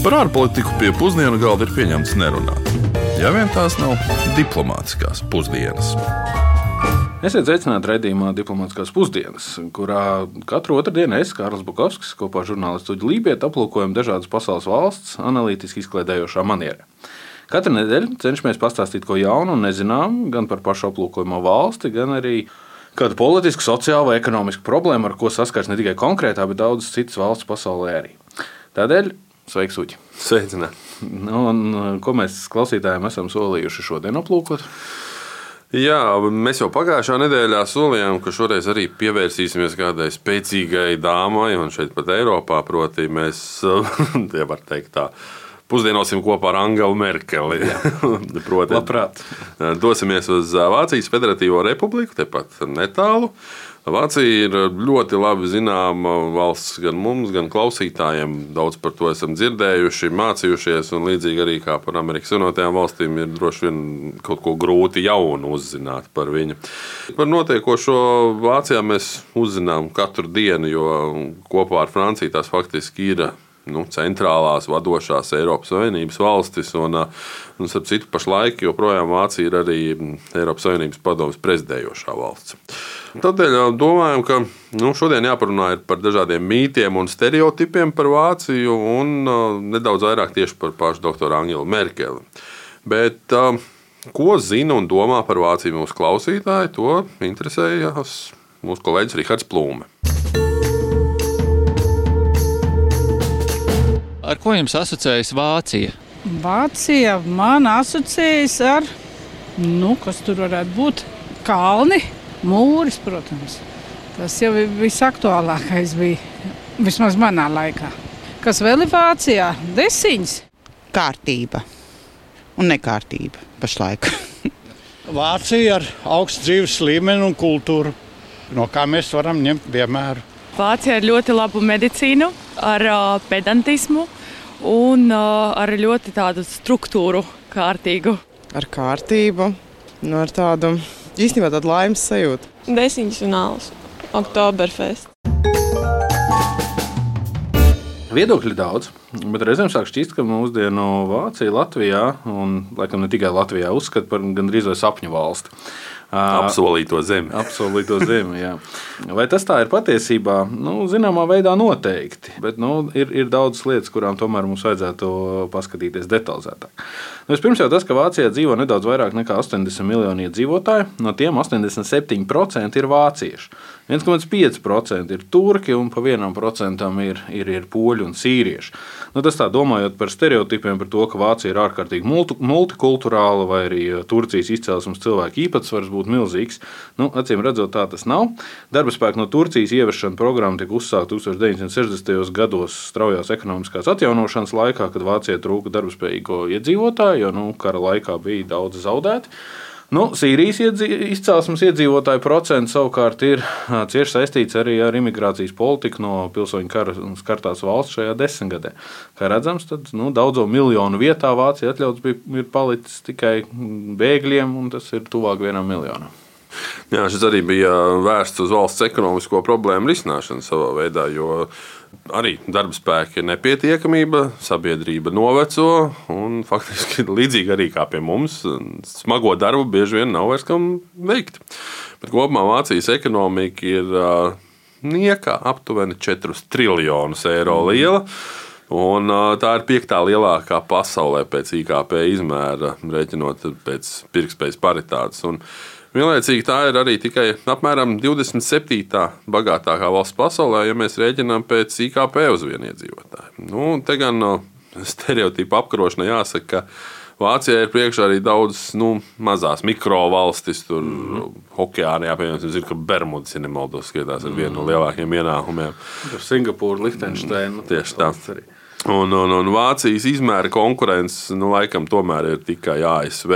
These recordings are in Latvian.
Par ārpolitiku pie pusdienu galda ir pieņemts nerunāt. Ja vien tās nav diplomātiskās pusdienas. Esiet sveicināti raidījumā Diplomātiskās pusdienas, kurā katru otrdienu es, Kārlis Bukovskis, kopā ar žurnālistu Uģu Lībietu aplūkojam dažādas pasaules valsts analītiski izklaidējošā manierē. Katru nedēļu cenšamies pastāstīt ko jaunu un nezinām gan par pašu aplūkojamo valsti, gan arī kādu politisku, sociālu vai ekonomisku problēmu, ar ko saskars ne tikai konkrētā, bet daudzas citas valsts pasaulē arī. Tādēļ sveiks, Uģi! Sveicināti! Nu, un, ko mēs klausītājiem esam solījuši šodien aplūkot? Jā, mēs jau pagājušā nedēļā solījām, ka šoreiz arī pievērsīsimies kādai spēcīgai dāmai, un šeit pat Eiropā, proti, mēs, ja var teikt tā, pusdienosim kopā ar Angelu Merkeli. proti, Labprāt. Dosimies uz Vācijas Federatīvo republiku, tepat netālu. Vācija ir ļoti labi zināma valsts gan mums, gan klausītājiem. Daudz par to esam dzirdējuši, mācījušies, līdzīgi arī kā par Amerikas Savienotajām valstīm ir droši vien kaut ko grūti jaunu uzzināt par viņu. Par notiekošo Vācijā mēs uzzinām katru dienu, jo kopā ar Franciju tās faktiski ir nu, centrālās vadošās Eiropas Savienības valstis. Un, un starp citu, pašlaik joprojām Vācija ir arī Eiropas Savienības padomus prezidējošā valsts. Tādēļ domājam, ka nu, šodien jāparunā par dažādiem mītiem un stereotipiem par Vāciju un uh, nedaudz vairāk tieši par pašu doktoru Angelu Merkeli. Bet, uh, ko zina un domā par Vāciju mūsu klausītāji, to interesējas mūsu kolēģis Rihards Plūme. Ar ko jums asociējas Vācija? Vācija man asociējas ar, nu, kas tur varētu būt, kalni Mūris, protams, tas jau ir visaktuālākais bija vismaz manā laikā. Kas vēl ir Vācijā? Desiņas. Kārtība un nekārtība pašlaik. Vācija ar augstu dzīves līmeni un kultūru, no kā mēs varam ņemt piemēru. Vācija ar ļoti labu medicīnu, ar uh, pedantismu un uh, ar ļoti tādu struktūru kārtīgu. Ar kārtību, nu, ar tādu īstenībā tāda laimes sajūta. Desiņas un alus, Oktoberfest. Viedokļi daudz, bet reizēm sāk šķist, ka mūsdienu Vācija, Latvijā un laikam ne tikai Latvijā uzskata par gandrīz vai sapņu valsti. Apsolīto zemi. Apsolīto zemi jā. Vai tas tā ir patiesībā? Nu, zināmā veidā noteikti. Bet nu, ir, ir daudz lietas, kurām tomēr mums vajadzētu paskatīties detalizētāk. Nu, Pirms jau tas, ka Vācijā dzīvo nedaudz vairāk nekā 80 miljoni iedzīvotāju, no tiem 87% ir vācieši. 1,5% ir turki un pa 1% ir, ir, ir poļi un sīrieši. Nu, tas tā domājot par stereotipiem, par to, ka Vācija ir ārkārtīgi multi, multikulturāla vai arī Turcijas izcelsmes cilvēku īpatsvars būtu milzīgs. Nu, acīm redzot, tā tas nav. Darba spēka no Turcijas ieviešana programma tika uzsākta 1960. gados straujās ekonomiskās atjaunošanas laikā, kad Vācijai trūka darbspējīgo iedzīvotāju, jo nu, kara laikā bija daudz zaudēti. Nu, Sīrijas izcelsmes iedzīvotāju procents savukārt ir cieši saistīts arī ar imigrācijas politiku no pilsoņu kara skartās valsts šajā desmitgadē. Kā redzams, tad nu, daudzo miljonu vietā Vācija atļauts bija, palicis tikai bēgļiem, un tas ir tuvāk vienam miljonam. Jā, šis arī bija vērsts uz valsts ekonomisko problēmu risināšanu savā veidā, jo arī darba spēka nepietiekamība, sabiedrība noveco un faktiski līdzīgi arī kā pie mums, smago darbu bieži vien nav vairs kam veikt. Bet kopumā Vācijas ekonomika ir nieka aptuveni 4 triljonus eiro liela. Un, tā ir piektā lielākā pasaulē pēc IKP izmēra, rēķinot pēc pirktspējas paritātes. Un, Vienlaicīgi tā ir arī tikai apmēram 27. bagātākā valsts pasaulē, ja mēs rēķinām pēc IKP uz vienu iedzīvotāju. Nu, te gan no stereotipu apkarošana jāsaka, ka Vācijā ir priekšā arī daudz nu, mazās mikrovalstis. Tur mm. Okeānijā, piemēram, ka Bermudas ir nemaldos, skaitās ar vienu no mm. lielākajiem ienākumiem. Singapūra, Lihtenšteina. Nu, tieši tā. Arī. Un, un, un Vācijas izmēra konkurence nu, laikam tomēr ir tikai ASV,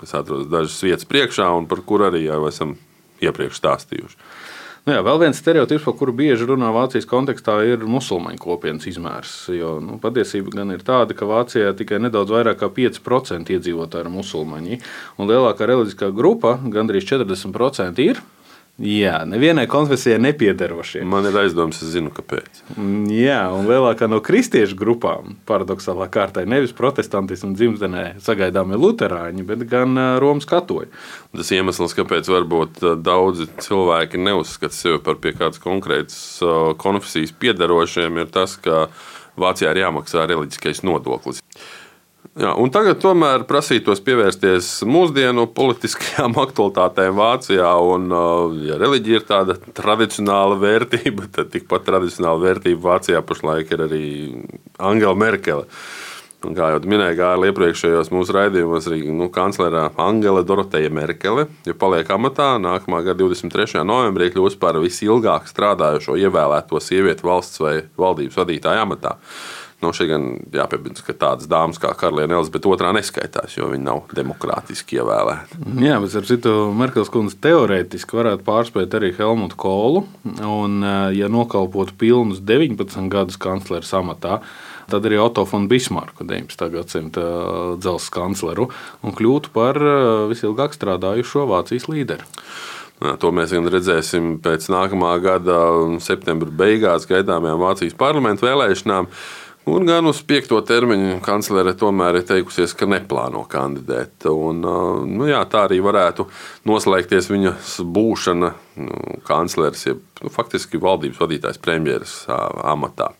kas atrodas dažas vietas priekšā un par kur arī jau esam iepriekš stāstījuši. Nu jā, vēl viens stereotips, par kuru bieži runā Vācijas kontekstā, ir musulmaņu kopienas izmērs. Jo, nu, patiesība gan ir tāda, ka Vācijā tikai nedaudz vairāk kā 5% iedzīvotāji ir musulmaņi, un lielākā reliģiskā grupa, gandrīz 40%, ir Jā, nevienai konfesijai nepiedarošie. Man ir aizdoms, es zinu, kāpēc. Mm, Jā, un lielākā no kristiešu grupām, paradoxālā kārtā, ir nevis protestantismu dzimtenē sagaidāmie luterāņi, bet gan Romas katoļi. Tas iemesls, kāpēc varbūt daudzi cilvēki neuzskata sevi par pie kādas konkrētas konfesijas piedarošiem, ir tas, ka Vācijā ir jāmaksā reliģiskais nodoklis. Jā, tagad tomēr prasītos pievērsties mūsdienu politiskajām aktualitātēm Vācijā. Un, uh, ja reliģija ir tāda tradicionāla vērtība, tad tikpat tradicionāla vērtība Vācijā pašlaik ir arī Angela Merkele. Un kā jau minēju, Gārli, iepriekšējos mūsu raidījumos, arī nu, kanclere Angela Doroteja Merkele, ja paliek amatā, nākamā gada 23. novembrī kļūs par visilgāk strādājošo ievēlēto sievieti valsts vai valdības vadītāja amatā. Nu, šeit gan jāpiebilst, ka tādas dāmas kā Karaliene Elizabete II neskaitās, jo viņa nav demokrātiski ievēlēta. Jā, bet ar citu Merkels kundze teorētiski varētu pārspēt arī Helmutu Kolu. Un, ā, ja nokalpotu pilnus 19 gadus kanclera amatā, tad arī Otto von Bismarku, 19. gadsimta dzelzceļa kancleru, un kļūtu par ā, visilgāk strādājušo Vācijas līderi. Jā, To mēs redzēsim pēc nākamā gada septembra beigās gaidāmajām Vācijas parlamentu vēlēšanām. Un gan uz piekto termiņu kanclere tomēr ir teikusies, ka neplāno kandidēt. Un, nu, jā, tā arī varētu noslēgties viņas būšana nu, kancleres, jeb nu, faktiski valdības vadītājs premjeras amatā.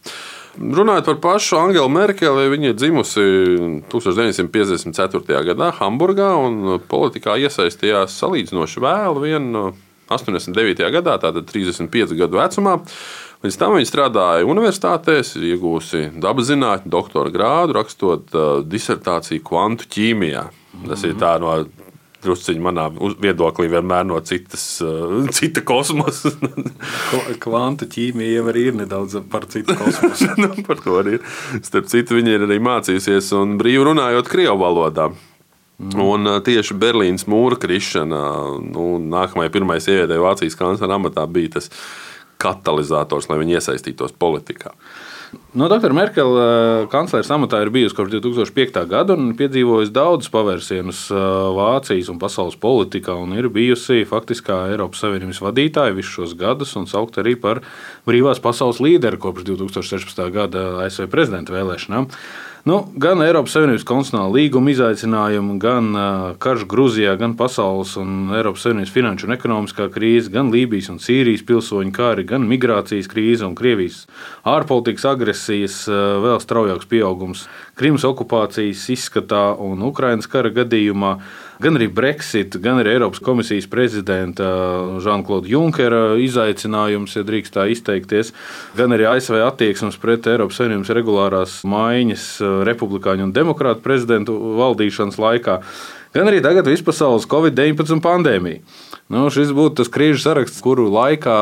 Runājot par pašu Angelu Merkeli, viņa ir dzimusi 1954. gadā Hamburgā un politikā iesaistījās salīdzinoši vēlu, vien 89. gadā, tātad 35 gadu vecumā. Līdz tam viņa strādāja universitātēs, iegūsi dabas zinātņu doktora grādu, rakstot uh, disertāciju kvantu ķīmijā. Tas ir tā no drusciņā manā viedoklī vienmēr no citas, uh, cita kosmosa. Kva- Kvantu ķīmija jau arī ir nedaudz par citu kosmosu. nu, par to arī ir. Starp citu, viņa ir arī mācījusies un brīvi runājot Krievu valodā. Mm. Un uh, tieši Berlīnas mūra krišana, nu, nākamajai pirmajai sievietei Vācijas kanclera amatā bija tas katalizators, lai viņi iesaistītos politikā. No Dr. Merkele kanclers amatā ir bijusi kopš 2005. gada un piedzīvojusi daudzus pavērsienus ā, Vācijas un pasaules politikā. Un ir bijusi faktiskā Eiropas Savienības vadītāja visus šos gadus un saukt arī par brīvās pasaules līderi kopš 2016. gada ASV prezidenta vēlēšanām. Nu, gan Eiropas Savienības konstitucionāla līguma izaicinājumi, gan uh, karš Grūzijā, gan pasaules un Eiropas Savienības finanšu un ekonomiskā krīze, gan Lībijas un Sīrijas pilsoņu kari, gan migrācijas krīze un Krievijas ārpolitikas agresijas uh, vēl straujāks pieaugums Krimas okupācijas izskatā un Ukrainas kara gadījumā. Gan arī Brexit, gan arī Eiropas komisijas prezidenta Žanklauda Junkera izaicinājums, ja drīkst tā izteikties, gan arī ASV attieksmes pret Eiropas Savienības regulārās maiņas eh, republikāņu un demokrātu prezidentu valdīšanas laikā, gan arī tagad vispasaules Covid-19 pandēmija. Nu, šis būtu tas krīžu saraksts, kuru laikā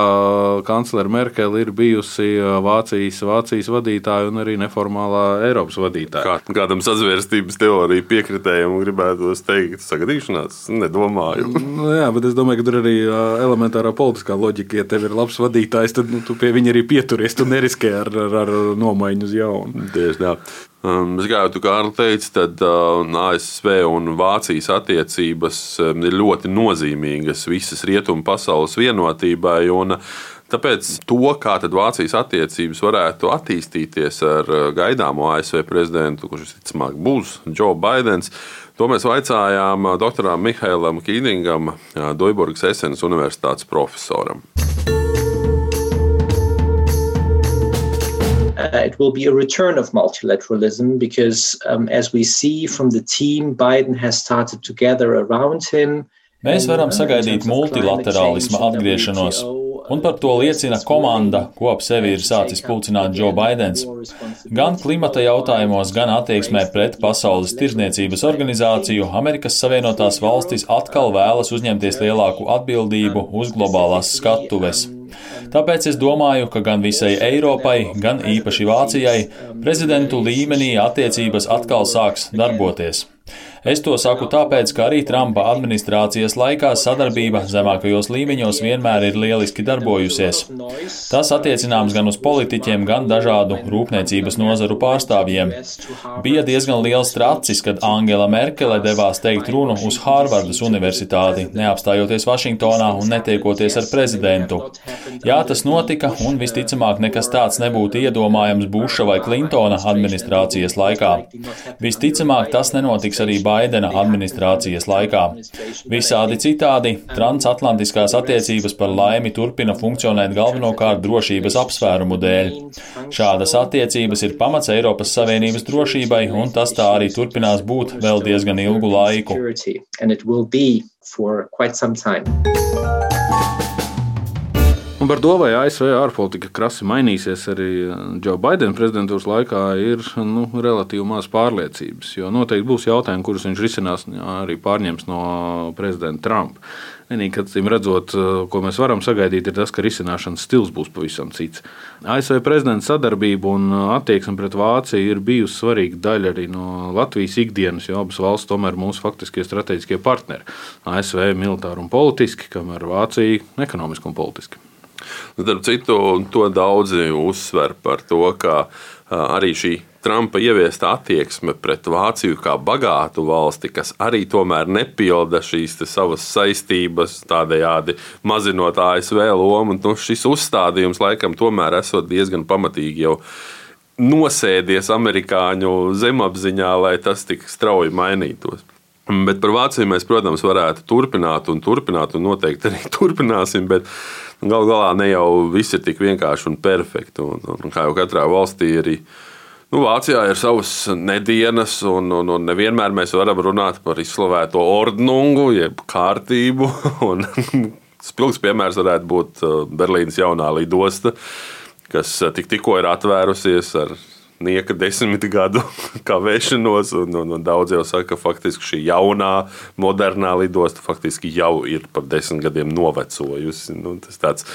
kanclere Merkele ir bijusi Vācijas, Vācijas vadītāja un arī neformālā Eiropas vadītāja. Kā, kādam sazvērstības teoriju piekritējam, gribētu teikt, sagadīšanās, nedomāju. Nu, jā, bet es domāju, ka tur arī ā, elementārā politiskā loģika, ja tev ir labs vadītājs, tad nu, tu pie viņa arī pieturies. Tu neriskē ar, ar, ar nomaiņu uz jaunu. Tieši tā. Um, es gāju, tu kā arī teici, tad uh, ASV un Vācijas attiecības um, ir ļoti nozīmīgas visas rietumu pasaules vienotībai. Uh, Tāpēc to, kā Vācijas attiecības varētu attīstīties ar uh, gaidāmo ASV prezidentu, kurš visticamāk būs Joe Bidenis, to mēs vaicājām doktoram Mihailam Kīningam, Doiburgas Esenas Universitātes profesoram. Uh, it will be a return of multilateralism because, um, as we see from the team Biden has started to gather around him. Mēs varam sagaidīt multilaterālisma atgriešanos, un par to liecina komanda, ko ap sevi ir sācis pulcināt Joe Bidenis. Gan klimata jautājumos, gan attieksmē pret Pasaules tirzniecības organizāciju, Amerikas Savienotās valstis atkal vēlas uzņemties lielāku atbildību uz globālās skatuves. Tāpēc es domāju, ka gan visai Eiropai, gan īpaši Vācijai prezidentu līmenī attiecības atkal sāks darboties. Es to saku tāpēc, ka arī Trumpa administrācijas laikā sadarbība zemākajos līmeņos vienmēr ir lieliski darbojusies. Tas attiecināms gan uz politiķiem, gan dažādu rūpniecības nozaru pārstāvjiem. Bija diezgan liels tracis, kad Angela Merkele devās teikt runu uz Hārvardas universitāti, neapstājoties Vašingtonā un netiekoties ar prezidentu. Jā, tas notika, un visticamāk nekas tāds nebūtu iedomājams Buša vai Klintona administrācijas laikā. Visticamāk, tas nenotiks arī Baidena administrācijas laikā. Visādi citādi transatlantiskās attiecības par laimi turpina funkcionēt galvenokārt drošības apsvērumu dēļ. Šādas attiecības ir pamats Eiropas Savienības drošībai, un tas tā arī turpinās būt vēl diezgan ilgu laiku. Un par to, vai ASV ārpolitika krasi mainīsies arī Džo Baidena prezidentūras laikā, ir nu, relatīvi maz pārliecības. Jo noteikti būs jautājumi, kurus viņš risinās arī pārņems no prezidenta Trumpa. Vienīgi, kad redzot, ko mēs varam sagaidīt, ir tas, ka risināšanas stils būs pavisam cits. ASV prezidenta sadarbība un attieksme pret Vāciju ir bijusi svarīga daļa arī no Latvijas ikdienas, jo abas valsts tomēr ir mūsu faktiskie strateģiskie partneri. ASV militāri un politiski, kamēr Vācija ekonomiski un politiski. Starp citu, to daudzi uzsver par to, ka arī šī Trumpa ieviesta attieksme pret Vāciju kā bagātu valsti, kas arī tomēr nepilda šīs savas saistības, tādējādi mazinot ASV lomu. Nu, šis uzstādījums laikam tomēr esot diezgan pamatīgi jau nosēdies amerikāņu zemapziņā, lai tas tik strauji mainītos. Bet par Vāciju mēs, protams, varētu turpināt un turpināt, un noteikti arī turpināsim. Bet Galu galā ne jau viss ir tik vienkārši un perfekti. Un, un kā jau katrā valstī arī nu, Vācijā ir savas nedēļas, un, un, un nevienmēr mēs varam runāt par izslavēto ordnungu, jeb kārtību. Spilgts piemērs varētu būt uh, Berlīnas jaunā lidosta, kas uh, tik, tikko ir atvērusies ar nieka desmit gadu kavēšanos, un, un, un daudz jau saka, ka faktiski šī jaunā, modernā lidosta faktiski jau ir par desmit gadiem novecojusi. Nu, tas tāds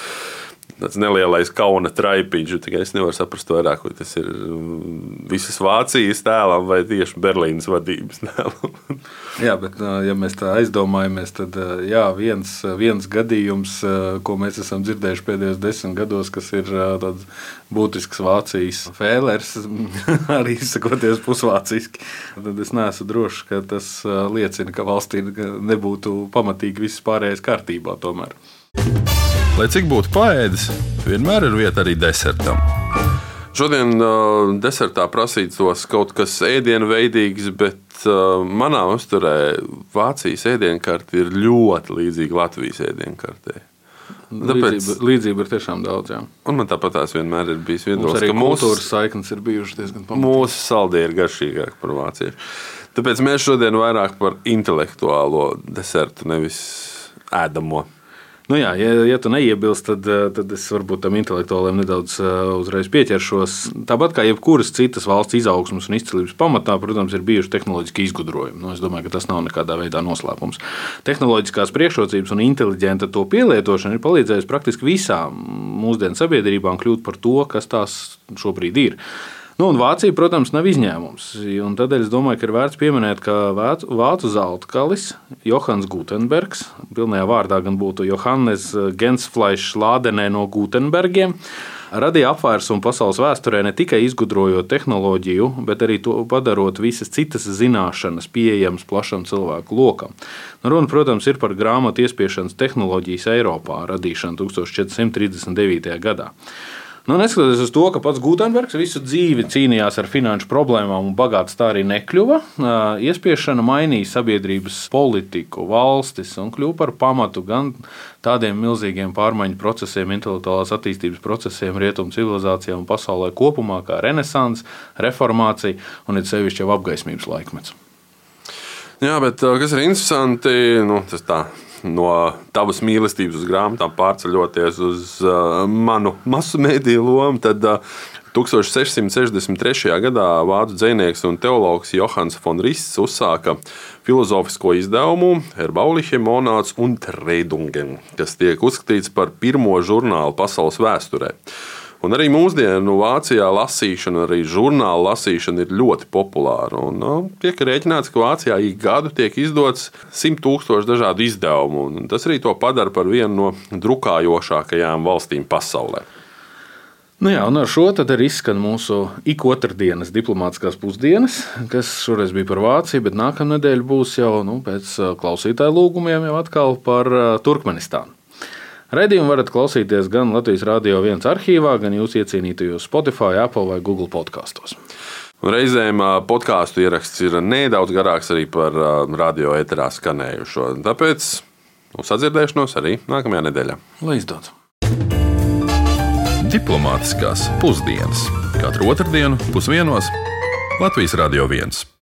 tāds nelielais kauna traipiņš. Tikai es nevaru saprast vairāk, vai tas ir mm, visas Vācijas tēlam vai tieši Berlīnas vadības tēlam. jā, bet ja mēs tā aizdomājamies, tad jā, viens, viens gadījums, ko mēs esam dzirdējuši pēdējos desmit gados, kas ir tāds būtisks Vācijas fēlers, arī izsakoties pusvāciski, tad es neesmu drošs, ka tas liecina, ka valstī nebūtu pamatīgi viss pārējais kārtībā tomēr. Lai cik būtu paēdis, vienmēr ir vieta arī desertam. Šodien uh, desertā prasītos kaut kas ēdienveidīgs, bet uh, manā uzturē Vācijas ēdienkarte ir ļoti līdzīga Latvijas ēdienkartei. Tāpēc līdzība, līdzība ir tiešām daudz. Jā. Un man tāpat tās vienmēr ir bijis viedoklis, ka mūsu kultūras saiknes ir bijušas diezgan pamatīgas. Mūsu saldē ir garšīgāk par vāciešu. Tāpēc mēs šodien vairāk par intelektuālo desertu, nevis ēdamo. Nu jā, ja, ja tu neiebilst, tad, eh, tad es varbūt tam intelektuāliem nedaudz eh, uzreiz pieķeršos. Tāpat kā jebkuras citas valsts izaugsmas un izcelsmes pamatā, protams, ir bijuši tehnoloģiski izgudrojumi. Nu, es domāju, ka tas nav nekādā veidā noslēpums. Tehnoloģiskās priekšrocības un inteliģenta to pielietošana ir palīdzējusi praktiski visām mūsdienu sabiedrībām kļūt par to, kas tās šobrīd ir. Nu, Vācija, protams, nav izņēmums. Tādēļ es domāju, ka ir vērts pieminēt, ka vācu zeltkalis Johans Gutenbergs, pilnajā vārdā gan būtu Johannes Gensfleisch Lādenē no Gutenbergiem, radīja apvērsumu pasaules vēsturē ne tikai izgudrojot tehnoloģiju, bet arī to padarot visas citas zināšanas pieejamas plašam cilvēku lokam. Nu, runa, protams, ir par grāmatu iespiešanas tehnoloģijas Eiropā radīšanu 1439. gadā. Nu, neskatoties uz to, ka pats Gutenbergs visu dzīvi cīnījās ar finanšu problēmām un bagāts tā arī nekļuva, iespiešana mainīja sabiedrības politiku, valstis un kļuva par pamatu gan tādiem milzīgiem pārmaiņu procesiem, intelektuālās attīstības procesiem, rietumu civilizācijā un pasaulē kopumā, kā renaissance, reformācija un it sevišķi jau apgaismības laikmets. Jā, bet kas ir interesanti, nu, tas tā no tavas mīlestības uz grāmatām pārceļoties uz uh, manu masu mēdīju lomu, tad uh, 1663. gadā vācu dzinieks un teologs Johans Fonrists uzsāka filozofisko izdevumu Erbauliche Monāts un Treidungen, kas tiek uzskatīts par pirmo žurnālu pasaules vēsturē. Un arī mūsdienu Vācijā lasīšana, arī žurnāla lasīšana ir ļoti populāra. Un, nu, tiek rēķināts, ka Vācijā ik gadu tiek izdots simt tūkstoši dažādu izdevumu. Un tas arī to padara par vienu no drukājošākajām valstīm pasaulē. Nu jā, un ar šo arī izskan mūsu ik otrdienas diplomātiskās pusdienas, kas šoreiz bija par Vāciju, bet nākamā nedēļa būs jau nu, pēc klausītāju lūgumiem jau atkal par Turkmenistānu. Redījumu varat klausīties gan Latvijas Rādio 1 arhīvā, gan jūsu iecienītajos Spotify, Apple vai Google podkastos. Reizēm podkāstu ieraksts ir nedaudz garāks arī par radio eterā skanējušo. Tāpēc uz sadzirdēšanos arī nākamajā nedēļā. Lai izdodas! Diplomātiskās pusdienas katru otrdienu pusdienos Latvijas Rādio 1.